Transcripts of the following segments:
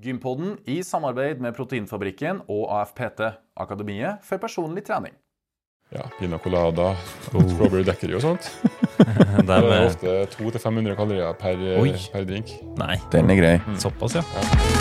Gympodden i samarbeid med Proteinfabrikken og AFPT, Akademiet for personlig trening. Ja, Pina colada, strawberry daiquiri og sånt. Det er eh, ofte 200-500 kalorier per, per drink. nei, Den er grei. såpass, ja.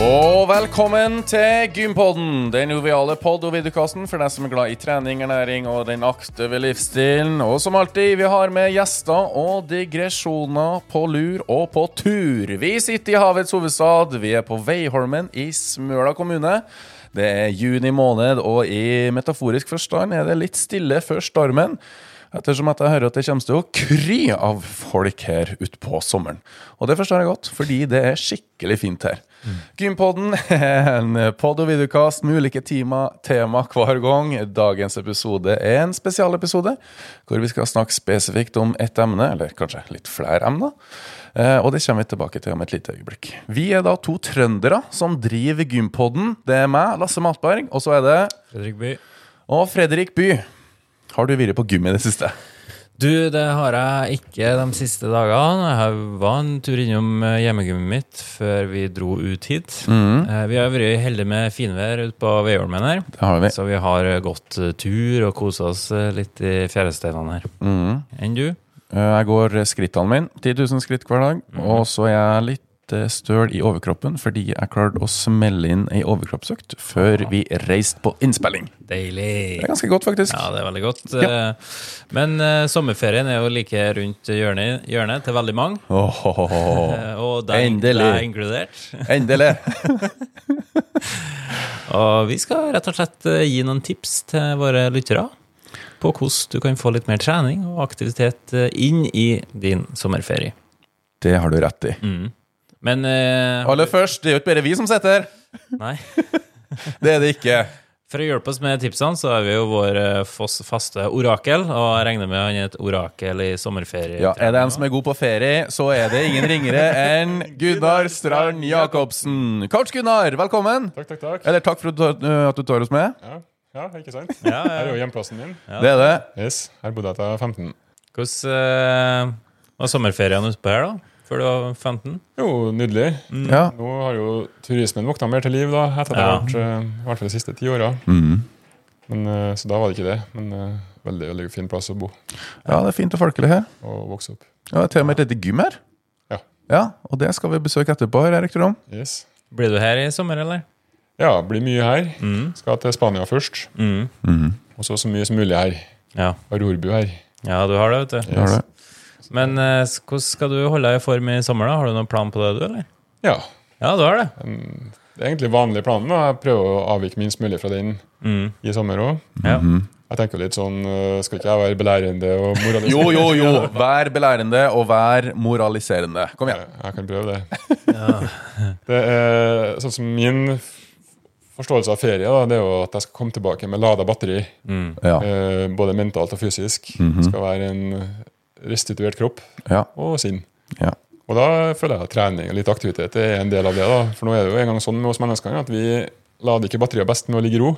Og velkommen til Gympodden, den joviale pod- og videokasten for deg som er glad i trening, ernæring og den aktive livsstilen. Og som alltid, vi har med gjester og digresjoner på lur og på tur. Vi sitter i havets hovedstad, vi er på Veiholmen i Smøla kommune. Det er juni måned, og i metaforisk forstand er det litt stille før stormen. Ettersom at jeg hører at det kommer til å kry av folk her utpå sommeren. Og det forstår jeg godt, fordi det er skikkelig fint her. Gympodden er en pod- og videokast med ulike tema, tema hver gang. Dagens episode er en spesialepisode hvor vi skal snakke spesifikt om ett emne, eller kanskje litt flere emner. Eh, og det kommer vi tilbake til om et lite øyeblikk. Vi er da to trøndere som driver Gympodden. Det er meg, Lasse Matberg, og så er det Fredrik By. og Fredrik By. Har du vært på gym i det siste? Du, det har jeg ikke de siste dagene. Jeg var en tur innom eh, hjemmegymmet mitt før vi dro ut hit. Mm. Vi har vært heldige med finvær ute på Veiholmen her. Det har vi. Så vi har eh, gått tur og kosa oss litt i fjæresteinene her. Mm. Enn du? Jeg går skrittene mine, 10 000 skritt hver dag. Og så er jeg litt eh, støl i overkroppen fordi jeg klarte å smelle inn ei overkroppsøkt før vi reiste på innspilling. Deilig. Det er ganske godt, faktisk. Ja, det er veldig godt. Ja. Eh, Men uh, sommerferien er jo like rundt hjørnet, hjørnet til veldig mange. Oh, oh, oh. Og deg Endelig. deg inkludert. endelig! Og vi skal rett og slett gi noen tips til våre lyttere på hvordan du kan få litt mer trening og aktivitet inn i din sommerferie. Det har du rett i. Men uh, Aller først, det er jo ikke bare vi som sitter her. nei. Det er det ikke. For å hjelpe oss med tipsene, så har vi jo vår eh, faste orakel. Og jeg regner med han er et orakel i sommerferie. Ja, Er det en som er god på ferie, så er det ingen ringere enn Gunnar Strand Jacobsen. Coach Gunnar, velkommen! Takk, takk, takk. Eller takk for at du, tar oss med. Ja, ja ikke sant? Ja, Her er jo hjemplassen min. Det er det. Yes, Her bodde jeg til 15. Hvordan uh, var sommerferien utpå her, da? Før du var 15? Jo, nydelig. Ja. Nå har jo turismen våkna mer til liv, da, etter at det har vært eh, i hvert fall de siste ti åra. Mm. Eh, Så da var det ikke det. Men eh, veldig veldig fin plass å bo ja, det er fint og folkelig her. og vokse opp. Ja, det er til og med et lite gym her. Ja. Ja, Og det skal vi besøke etterpå, har jeg rykter om. Yes. Blir du her i sommer, eller? Ja, blir mye her. Mm. Skal til Spania først. Mm. Og så så mye som mulig her. Ja. Har rorbu her. ja, du har det, vet du. Det har det. Men eh, hvordan skal du holde deg i form i sommer, da? Har du noen plan på det, du, eller? Ja. Ja, du har det. Det er egentlig vanlig plan. da. Jeg prøver å avvike minst mulig fra den Mm. i sommer òg. Ja. Jeg tenker litt sånn øh, Skal ikke jeg være belærende og moraliserende? Jo, jo, jo. Vær belærende og vær moraliserende. Kom igjen. Jeg, jeg kan prøve det. Det er sånn som min forståelse av ferie da, det er jo at jeg skal komme tilbake med lada batteri. Mm. Ja. Eh, både mentalt og fysisk. Det skal være en restituert kropp Ja. og sinn. ja. Og da føler jeg at trening og litt aktivitet er en del av det. da. For nå er det jo en gang sånn med oss mennesker at vi lader ikke batteriet best med å ligge i ro.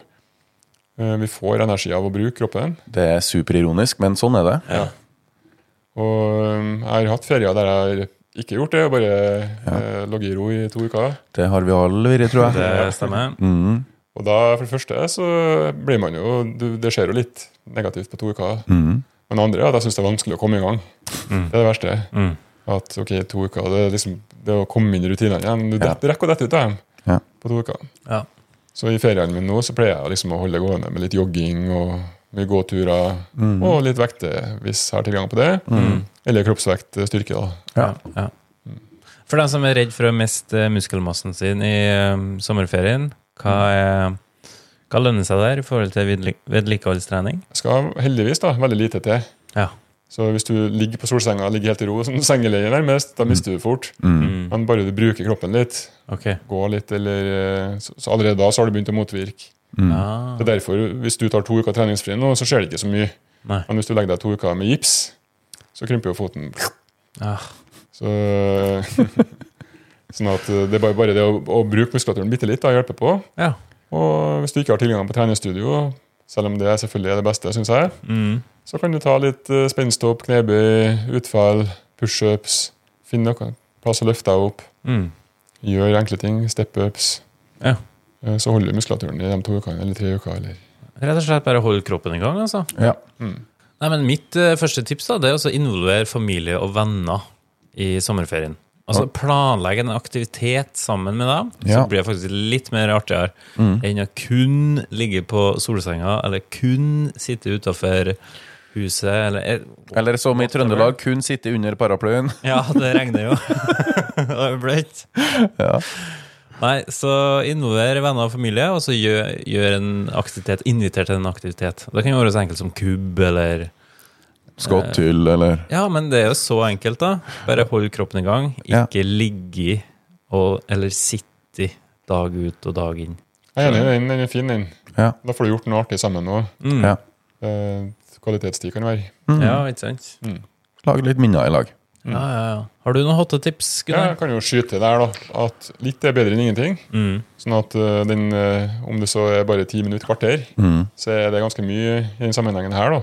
Eh, Vi får energi av å bruke kroppen. Det er superironisk, men sånn er det. Ja. Og um, jeg har hatt ferier der jeg har ikke gjort det, og bare eh, ligget i ro i to uker. Det har vi alle vært, tror jeg. Det stemmer. Mm. Og da, for det første, så blir man jo Det skjer jo litt negativt på to uker. Mhm. Men det andre er at jeg syns det er vanskelig å komme i gang. Det er det verste. Mm. At ok, to uker, det er liksom det å komme inn i rutinene igjen. Du Ja. rekker å dette ut av dem Ja. på to uker. Ja. Så i feriene mine nå så pleier jeg liksom å holde det gående med litt jogging og mye gåturer. Og litt vekter, hvis jeg har tilgang på det. Eller kroppsvekt, styrke, da. Ja. Ja. For den som er redd for å miste muskelmassen sin i eh, sommerferien, hva, er, hva lønner seg der i forhold til vedlikeholdstrening? Det skal heldigvis da veldig lite til. Ja. Så hvis du ligger på solsenga ligger helt i ro, som sengeleie nærmest, da mister du fort. Mm. Men bare du bruker kroppen litt, Ok. går litt, eller eh, Så, så allerede da så har du begynt å motvirke. Ah, Det er derfor, hvis du tar to uker treningsfri nå, så skjer det ikke så mye. nei. Men hvis du legger deg to uker med gips, så krymper jo foten. Ah, Så Sånn at eh, det er bare, bare det å, å bruke muskulaturen bitte litt, da hjelper på. ja. Og hvis du ikke har tilgang på treningsstudio, selv om det selvfølgelig er det beste, syns jeg, Mm. så kan du ta litt uh, spensthopp, knebøy, utfall, pushups. Finn noe. plass å løfte deg opp. Mm. Gjør enkle ting. Step-ups. Ja. Eh, Så holder du muskulaturen i de to ukene eller tre uker. Eller. Rett og slett bare hold kroppen i gang, altså. Ja. Nei, men Mitt eh, første tips da, det er å involvere familie og venner i sommerferien. Altså Planlegge en aktivitet sammen med dem, så Ja. blir det faktisk litt mer artigere enn å kun ligge på solsenga eller kun sitte utafor huset. Eller, eh, Eller som i Trøndelag, kun sitte under paraplyen. Ja, det regner jo. det er bløtt. Ja. Nei, så involver venner og familie, og så gjør, gjør en aktivitet, inviter til en aktivitet. Det kan jo være så enkelt som kubb, eller Skotthyll, eller Ja, men det er jo så enkelt, da. Bare hold kroppen i gang. Ja. Ikke ligge og, eller sitte dag ut og dag inn. Jeg er enig, den, den er fin, den. Ja. Da får du gjort noe artig sammen òg. Mm. Ja. Eh, kvalitetstid kan være. Ja, ikke sant? Lage litt minner i lag. Ja, ja, ja. Har du noen hotte tips, Ja, jeg kan jo skyte der, da. At litt er bedre enn ingenting. Mm. Sånn at eh, den, eh, om det så er bare ti minutter, kvarter, Mm. så er det ganske mye i den sammenhengen her, da.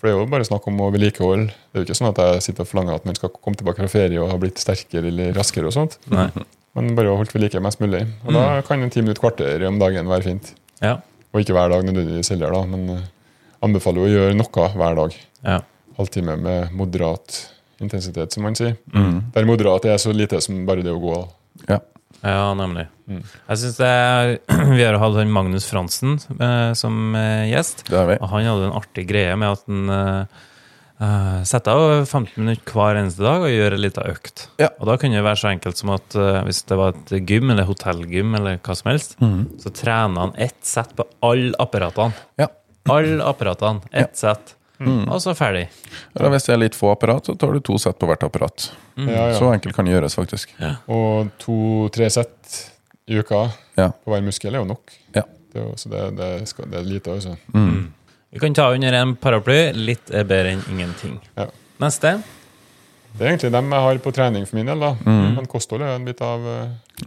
For det er jo bare snakk om å vedlikeholde. Det er jo ikke sånn at jeg sitter og forlanger at man skal komme tilbake fra ferie og ha blitt sterkere eller raskere og sånt. Nei. Men bare å holde ved like mest mulig. Og da kan en ti minutter, kvarter om dagen være fint. Ja. Og ikke hver dag nødvendigvis heller, da, men eh, anbefaler jo å gjøre noe hver dag. ja. Halvtime med moderat intensitet, som man sier. Mm. Der moderat er så lite som bare det å gå. Ja. Ja, nemlig. Mm. Jeg synes det er, Vi har hatt Magnus Fransen eh, som eh, gjest. Det har vi. Og han hadde en artig greie med at han eh, eh, setter av 15 minutter hver eneste dag og gjør en liten økt. Ja. Og da kunne det være så enkelt som at eh, hvis det var et gym eller hotellgym eller hva som helst, så trener han ett sett på alle apparatene. Ja. Alle apparatene. Ett sett. Og så ferdig. Eller hvis det er litt få apparat, så tar du to sett på hvert apparat. Ja, ja. Så enkelt kan det gjøres, faktisk. Og to-tre sett i uka Ja. på hver muskel er jo nok. Ja. Det er, jo, så det, det, skal, det er lite, altså. Vi kan ta under en paraply. Litt er bedre enn ingenting. Ja. Neste. Det er egentlig dem jeg har på trening for min del. da. Men kosthold er en bit av,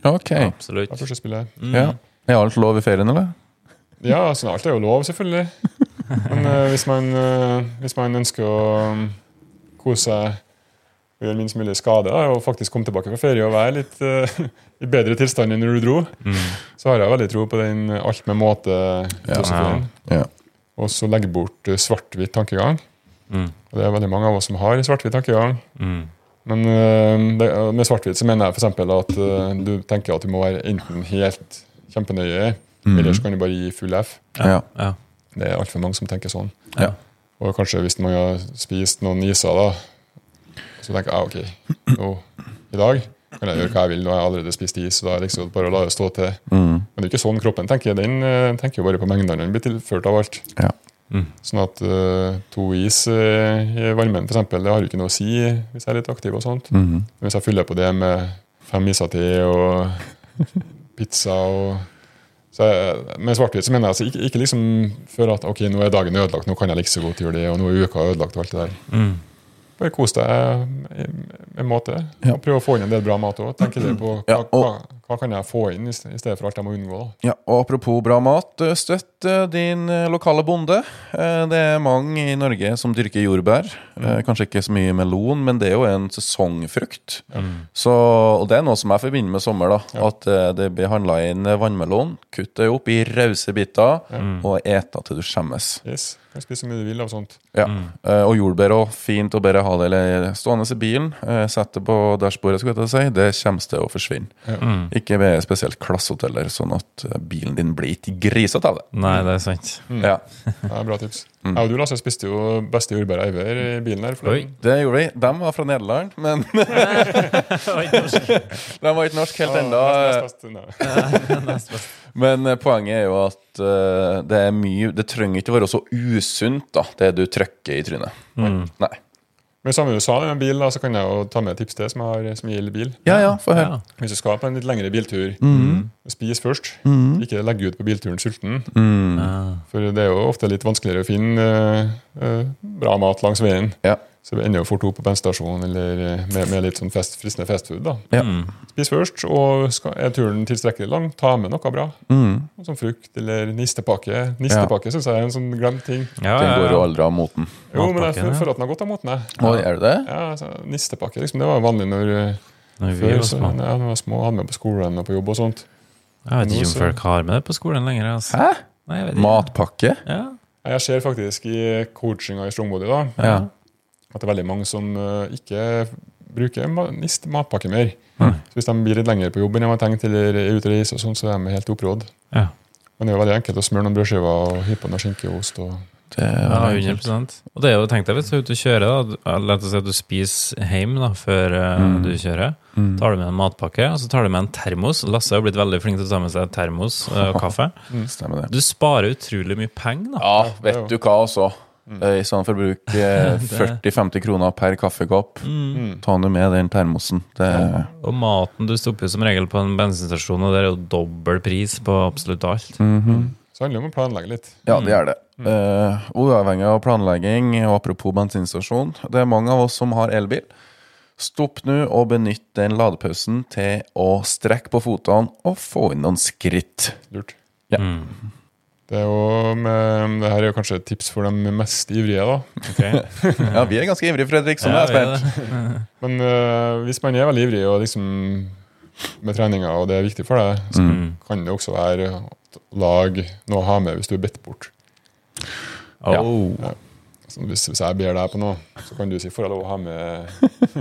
okay. Absolutt. av første spillet. Ja. Er alt lov i ferien, eller? Ja, altså, alt er jo lov, selvfølgelig. Men uh, hvis, man, uh, hvis man ønsker å um, kose seg og gjøre minst mulig skade, da, og faktisk komme tilbake fra ferie og være litt uh, i bedre tilstand enn når du dro, så har jeg veldig tro på den alt med måte-filosofien. Ja. Og så legge bort svart-hvitt tankegang. Mm. Og det er veldig mange av oss som har svart-hvitt tankegang. Mm. Men det, med svart-hvitt så mener jeg f.eks. at du tenker at du må være enten helt kjempenøye, eller så kan du bare gi full F. Ja. Ja. Det er altfor mange som tenker sånn. Ja. Og kanskje hvis man har spist noen iser, da, så tenker jeg ah, ok, nå, i dag kan jeg gjøre hva jeg vil. Nå har jeg allerede spist is, så da er det liksom bare å la det stå til. Mm. Men det er ikke sånn kroppen tenker. Den eh, tenker jo bare på mengdene den blir tilført av alt. Ja. Sånn at uh, to is uh, i varmen, for eksempel, det har jo ikke noe å si hvis jeg er litt aktiv. og sånt. Mm Men hvis jeg fyller på det med fem iser til og pizza og så jeg, Med svart-hvitt så mener jeg altså ikke, ikke liksom før at ok, nå er dagen ødelagt, nå kan jeg like så godt gjøre det, og nå er uka ødelagt og alt det der. Mm. Bare kos deg med en måte. Ja. Og prøv å få inn en del bra mat òg. Tenk litt på hva, Ja, og- hva, hva kan jeg få inn i stedet for alt jeg må unngå. da. Ja, og Apropos bra mat, eh, støtt din eh, lokale bonde. Eh, Det er mange i Norge som dyrker jordbær. Eh, Kanskje ikke så mye melon, men det er jo en sesongfrukt. Så, og Det er noe som jeg forbinder med sommer. da At eh, det blir handla inn vannmelon, kutt det opp i rause biter og eta til du skjemmes. Yes, kan spise så mye du vil av sånt. Ja. Mm. Og jordbær òg. Fint å bare ha det eller stående i bilen. sette Sett det på dashbordet, skulle jeg si. Det kommer til å forsvinne. Ikke ved spesielt klassehoteller, sånn at bilen din blir ikke grisete av det. Nei, det er sant. Ja, Ja, bra tips. Jeg og du Lasse, spiste jo beste jordbær ever i bilen her. Oi. Det gjorde vi. De var fra Nederland, men de var ikke norsk helt ennå. Nei. Men eh, poenget er jo at eh, det er mye Det trenger ikke å være så usunt, da, det du trykker i trynet. Nei. Men samme du sa med med bil, da, så kan jeg jo ta med et tips til som, har, som gjelder bil. Ja, ja, for. Ja. Hvis du skal på en litt lengre biltur, spis først. Ikke legge ut på bilturen sulten. Mm. For det er jo ofte litt vanskeligere å finne uh, uh, bra mat langs veien. Ja. Så vi ender jo fort opp på bensinstasjonen eller eh, med, med litt sånn fest, fristende fastfood. da. Ja. Spis først, og skal, er turen tilstrekkelig lang, ta med noe bra. Mm. Som frukt eller nistepakke. Nistepakke synes jeg er en sånn glemt ting. Ja, Den går jo aldri av moten. Jo, men jeg ja. føler at den har gått av moten. jeg. Å, er det det? Ja, altså, Nistepakke, liksom, det var vanlig når, eh, Når vi Før var så, små. ja, når jeg var små, hadde med på skolen og på jobb og sånt. Jeg vet ikke om folk har med det på skolen lenger. Altså. Hæ? Nei, jeg vet ikke. Matpakke? Ja. Jeg ser faktisk i coachinga i Strongbody da, Ja. At det er veldig mange som eh, ikke bruker NIST matpakke mer. Mm. Så hvis de blir litt lenger på jobb enn de har tenkt, eller er ute og reiser, sånn, så er de helt opprådd. Ja. Men det er jo veldig enkelt å smøre noen brødskiver og hive på noe skinke og ost. Og, Det er Ja, 100 Og det er jo, tenk deg hvis du er ute og kjører, da. du- La oss si at du spiser hjemme da, før eh, Mm. du kjører. Mm. tar du med en matpakke, og så tar du med en termos. Lasse har blitt veldig flink til å ta med seg termos eh, og kaffe. Stemmer det. Du sparer utrolig mye penger, da. Ja, vet du hva også? Eh, I stedet for å bruke eh, 40-50 kroner per kaffekopp, Mm. ta nå med den termosen. Det Og maten du stopper som regel på en bensinstasjon, og det er jo dobbel pris på absolutt alt. Mhm. så det handler om å planlegge litt. Ja, det er det. Uh, uavhengig av planlegging, og apropos bensinstasjon, det er mange av oss som har elbil. Stopp nå og benytt den ladepausen til å strekke på fotene og få inn noen skritt. Lurt. Ja. Det, er jo med, det her er jo kanskje et tips for de mest ivrige, da. Okay. Ja, vi er ganske ivrige, Fredrik, så nå Ja, er jeg spent. Men uh, hvis man er veldig ivrig og liksom med treninga, og det er viktig for deg, så Mm. kan det også være lag noe å ha med hvis du er bedt bort. Ja. Oh, Så hvis, hvis jeg ber deg på noe, så kan du si 'får jeg lov å ha med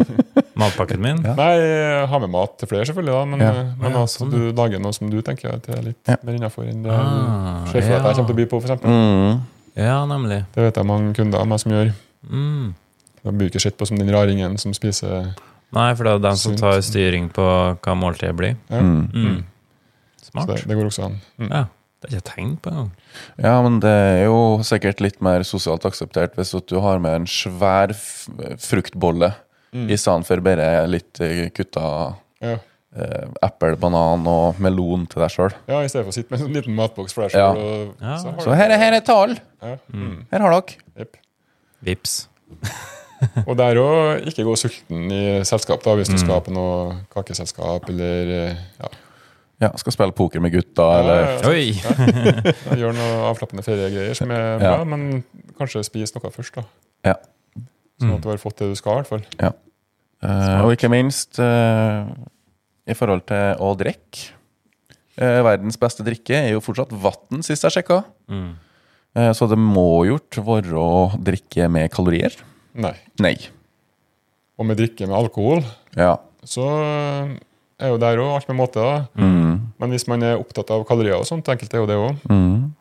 matpakken min? Ja. Nei, ha med mat til flere, selvfølgelig, da, men, Ja. øh, men Ja, at sånn, du lager noe som du tenker at er litt Ja. mer innafor enn det Ah, du ser for deg at jeg kommer til å by på, f.eks. Mm. Ja, nemlig. Det vet jeg mange kunder av meg som gjør. Mm. De blir ikke sett på som den raringen som spiser Nei, for det er den som tar styring på hva måltidet blir. ja. Mm. Mm. Så Smart. det, det går også an. Mm. Ja, det er ikke tenkt på engang. Ja, men det er jo sikkert litt mer sosialt akseptert hvis du har med en svær fruktbolle Mm. i stedet for bare litt eh, kutta Ja. eh, eple, banan og melon til deg sjøl. ja, i stedet for å sitte med en sånn liten matboks for deg sjøl. Ja. Ja. så Så her er, her er tall! Ja. Mm. Her har dere. Yep. Vips. Og det er å ikke gå sulten i selskap, da, hvis du Mm. skal på noe kakeselskap eller eh, ja, Ja, skal spille poker med gutta, Ja, eller ja, ja. Oi! gjøre noe avslappende feriegreier som er Ja. bra, men kanskje spise noe først, da. Ja. Sånn Mm. at du har fått det du skal, i hvert fall. Eh, Og ikke minst uh, i forhold til å drikke. Uh, verdens beste drikke er jo fortsatt vann, sist jeg sjekka. Mm. Eh, så det må gjort være å drikke med kalorier. Nei. Nei. Og med drikke med alkohol, Ja. så er jo der òg alt med måte, da. Mm. Men hvis man er opptatt av kalorier og sånt, enkelt er jo det òg, Mm.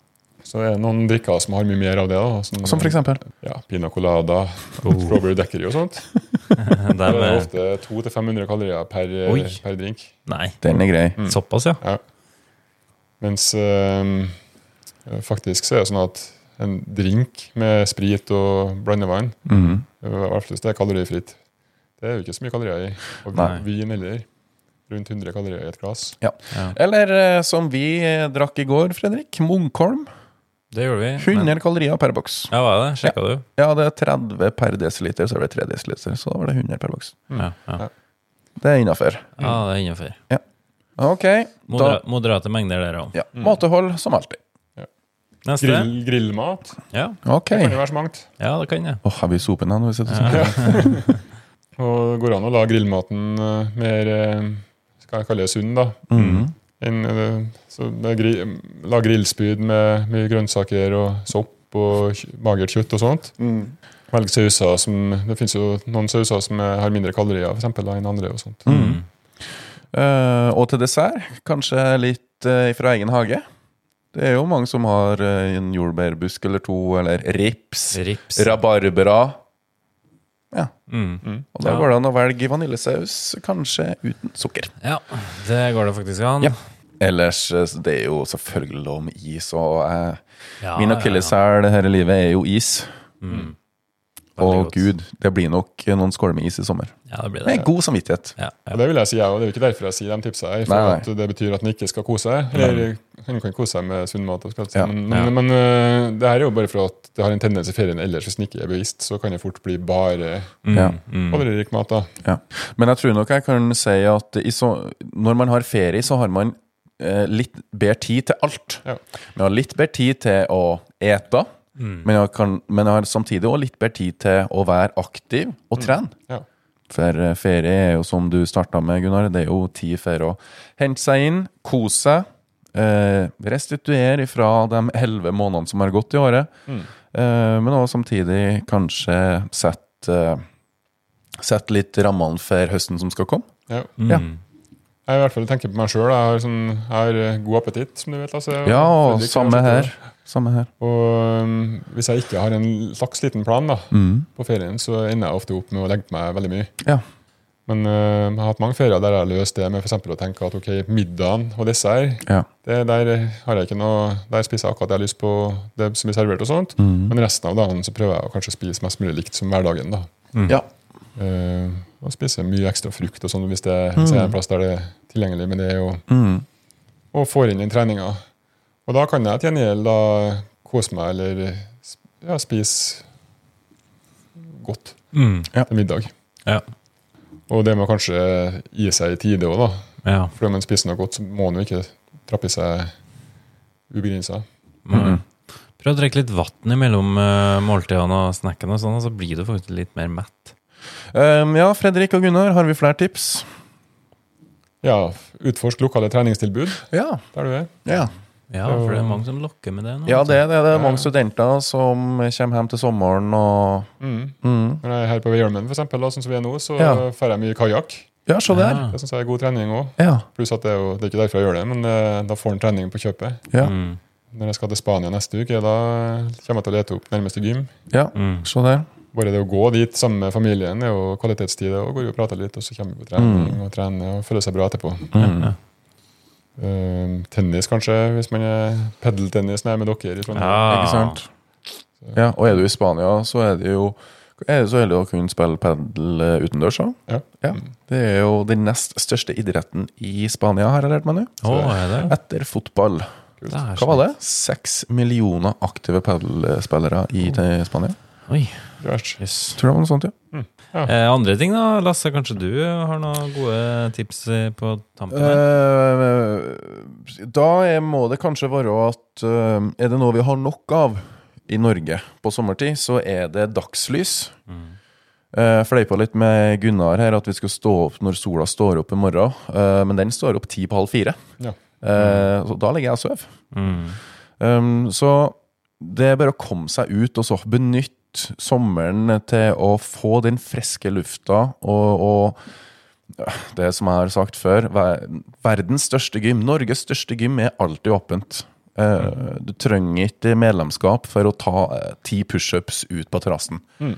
så er det noen drikker som har mye mer av det. da. Som for eksempel. Ja, Pina colada, Oh. strawberry daiquiri og sånt. Det er ofte 200-500 kalorier per, per drink. Nei, Den er grei. Mm. såpass, ja. Mens øh, faktisk så er det sånn at en drink med sprit og blandevann, Mm. i hvert fall hvis det er kalorifritt, det er jo ikke så mye kalorier i. Og Nei. vin heller. Rundt 100 kalorier i et glass. ja. Eller eh, som vi eh, drakk i går, Fredrik. Munkholm. Det gjorde vi. 100 kalorier per boks. Ja, hva er det? Sjekka du? Ja, det er 30 per desiliter, så er det 3 desiliter. Så da var det 100 per boks. Ja, ja. Det er innafor. ja det er innafor. Ok. Modera Da, moderate mengder der òg. ja. Måtehold som alltid. Neste. Grill, grillmat. Ja. Okay. Det kan jo være så mangt. ja, det kan jeg. Åh, jeg blir sopen nå. når vi sitter sånn. Og det går an å la grillmaten eh, mer eh, kalle det sunn, da. Mm. En, eh, så med gri, la grillspyd med mye grønnsaker og sopp og magert kjøtt og sånt. Velg sauser som Det finnes jo noen sauser som har mindre kalorier for eksempel, enn andre. og sånt. Mm. Uh, og til dessert, kanskje litt uh, fra egen hage. Det er jo mange som har uh, en jordbærbusk eller to, eller rips, Rips. rabarbra. Ja, Mm. og da Ja. går det an å velge vaniljesaus, kanskje uten sukker. Ja, det går det faktisk an. Ja. Ellers, eh, det er jo selvfølgelig lov med is, og eh, Ja, min ja, ja. dette livet er jo is. Mm. Og godt. gud, det blir nok noen skåler med is i sommer. Ja, det blir det. Med god samvittighet. Ja, ja. Og Det vil jeg si, jeg, og det er jo ikke derfor jeg sier de tipsa her. For Nei, det betyr at en ikke skal kose seg. Eller han kan kose seg med sunn mat. skal- Ja. Men, Ja. men, men øh, det her er jo bare for at det har en tendens i ferien ellers, hvis en ikke er bevisst, så kan det fort bli bare Mm. Ja. Mm. mat. da. Ja. Men jeg tror nok jeg kan si at i så, når man har ferie, så har man eh, litt bedre tid til alt. Ja. Man har litt bedre tid til å ete, Mm. men jeg, kan, men jeg har samtidig også litt bedre tid til å være aktiv og trene. Ja. For eh, ferie er jo som du starta med, Gunnar, det er jo tid for å hente seg inn, kose seg. Eh, restituere fra de elleve månedene som har gått i året. Eh, men også samtidig kanskje sette eh, Sette litt rammene for høsten som skal komme. Ja. Ja. Mm. Jeg i hvert fall tenker på meg sjøl. Jeg, sånn, jeg har eh, god appetitt, som du vet. Altså. Ja, og samme her. Samme her. Og um, hvis jeg ikke har en slags liten plan da, Mm. på ferien, så ender jeg ofte opp med å legge på meg veldig mye. Ja. Men uh, jeg har hatt mange ferier der jeg har løst det med for eksempel å tenke at ok, middagen og dessert, Ja. det, der har jeg ikke noe, der spiser jeg akkurat det jeg har lyst på, det som blir servert og sånt. Mm. Men resten av dagen så prøver jeg å kanskje spise mest mulig likt som hverdagen. da. ja. Uh, og spise mye ekstra frukt og sånn hvis det hvis det er en plass der det er tilgjengelig. Men det er jo Mm. og får inn den treninga. Og da kan jeg til gjengjeld da kose meg eller ja, spise godt Mm. til middag. Ja. Og det må kanskje gi seg i tide òg, da. ja. For om man spiser noe godt, så må man jo ikke trappe i seg ubegrensa. Mm. Prøv å drikke litt vann imellom uh, måltidene og snackene, og sånn, og så blir du faktisk litt mer mett. Um, ja, Fredrik og Gunnar, har vi flere tips? Ja, utforsk lokale treningstilbud Ja. der du er. Ja, Ja, for det er mange som lokker med det nå. ja det, det. det er mange studenter som kommer hjem til sommeren og Mm. mm. Når jeg er her på Hjelmen, for eksempel, da, sånn som vi er nå, så Ja. får jeg mye kajakk. Ja, se der. Ja. Det syns jeg er god trening òg. Ja. Pluss at det er jo det er ikke derfor jeg gjør det, men eh, da får en trening på kjøpet. Ja. Mm. Når jeg skal til Spania neste uke, da kommer jeg til å lete opp nærmeste gym. ja. Mm. Se der. Bare det å gå dit sammen med familien er jo kvalitetstid. og går jo og prater litt, og så kommer vi på trening og trener og føler seg bra etterpå. Mm. Eh, tennis, kanskje, hvis man er pedeltennis når jeg er med dere. i Trondheim. Ja. Ikke sant? Ja, og er du i Spania, så er det jo er det så heldig å kunne spille padel eh, utendørs. Ja. Ja. Det er jo den nest største idretten i Spania, har jeg lært meg nå. Oh, er det? Etter fotball. Det Hva var det? Seks millioner aktive padelspillere i Spania? Oi, Yes. Tror det var noe sånt, ja. Eh, andre ting da, Lasse, kanskje du har noen gode tips eh, på tampen? Eh, da er, må det kanskje være at eh, Er det noe vi har nok av i Norge på sommertid, så er det dagslys. Mm. Uh, Fleipa litt med Gunnar her at vi skal stå opp når sola står opp i morgen. eh, men den står opp ti på halv fire. Ja. Eh, så da ligger jeg og sover. Mm. Um, så det er bare å komme seg ut og så benytte sommeren til å få den friske lufta og, og det som jeg har sagt før, verdens største gym, Norges største gym, er alltid åpent. Eh, du trenger ikke medlemskap for å ta ti ti pushups ut på terrassen. Mm.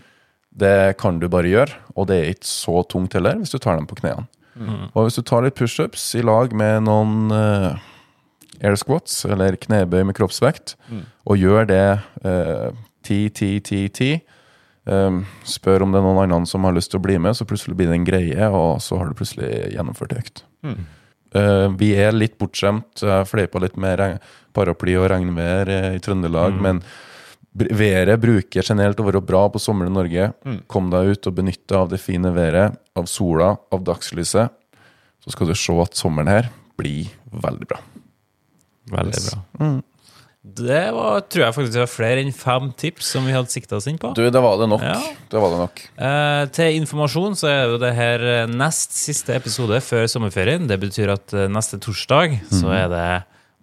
Det kan du bare gjøre, og det er ikke så tungt heller hvis du tar dem på knærne. Og hvis du tar litt pushups i lag med noen eh, air squats, eller knebøy med kroppsvekt, og gjør det eh, ti, ti, ti, ti um, Spør om det er noen andre som har lyst til å bli med, så plutselig blir det en greie, og så har du plutselig gjennomført økt. Eh, vi er litt bortskjemt. Jeg fleipa litt med paraply og regnvær eh, i Trøndelag, men br- været bruker generelt å være bra på sommeren i Norge. Kom deg ut og benytt deg av det fine været, av sola, av dagslyset. Så skal du se at sommeren her blir veldig bra. Veldig bra. Det var, tror jeg faktisk var flere enn fem tips som vi hadde sikta oss inn på. Du, det var det nok. Ja. Det var det nok. Eh, til informasjon så er jo det her eh, nest siste episode før sommerferien. Det betyr at eh, neste torsdag så er det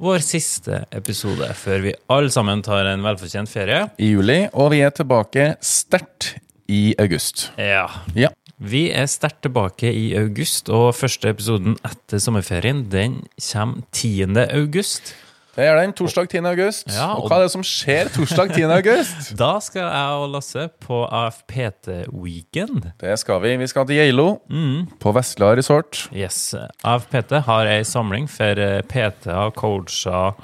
vår siste episode før vi alle sammen tar en velfortjent ferie. I juli, og vi er tilbake sterkt i august. Ja. Ja. Vi er sterkt tilbake i august, og første episoden etter sommerferien den kommer 10. august. Det er den torsdag 10. august. Ja, og og- hva er det som skjer torsdag 10. august? Da skal jeg og Lasse på AFPT-weekend. Det skal vi. Vi skal til Geilo, på Vestla resort. Yes. AFPT har ei samling for eh, PT-er, coacher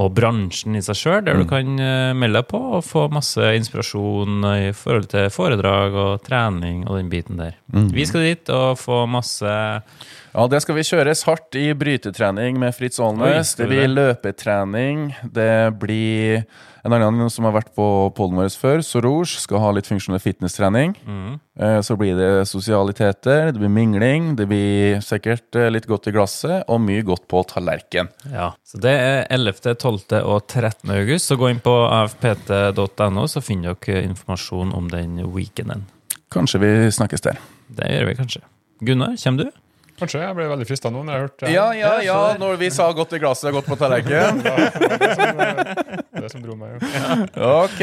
og bransjen i seg sjøl, der du kan eh, melde deg på og få masse inspirasjon i forhold til foredrag og trening og den biten der. Vi skal dit og få masse Ja, det skal vi kjøres hardt i brytetrening med Fritz Oi, Aalnes. Det blir løpetrening. Det blir en annen som har vært på poden vår før, Sorouge, skal ha litt funksjonell fitnesstrening. Mm. Så blir det sosialiteter, det blir mingling, det blir sikkert eh, litt godt i glasset, og mye godt på tallerken. Ja, så Det er 11., 12. og 13. august. Så gå inn på afpt.no, så finner dere informasjon om den weekenden. kanskje vi snakkes der. Det gjør vi kanskje. Gunnar, kommer du? Kanskje. Jeg ble veldig frista nå når jeg hørte det. Ja, ja, ja. Når vi sa godt i glasset, godt på tallerkenen. Det som dro meg. Ja. Ok.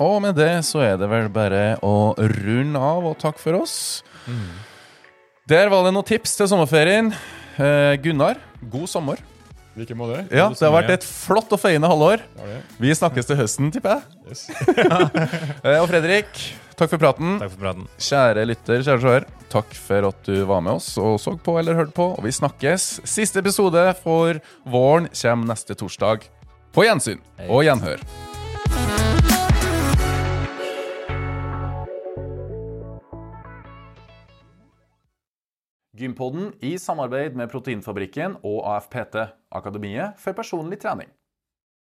Og med det så er det vel bare å runde av, og takk for oss. Der var det noen tips til sommerferien. Eh, Gunnar, god sommer. Like måte. Ja, Det har vært et flott og feiende halvår. Vi snakkes til høsten, tipper jeg. Yes. Eh, Og Fredrik, takk for praten. Takk for praten. Kjære lytter, kjære seer, takk for at du var med oss og så på eller hørte på. Og vi snakkes. Siste episode for våren kommer neste torsdag. På gjensyn og gjenhør. Gympodden i samarbeid med Proteinfabrikken og AFPT, Akademiet for personlig trening.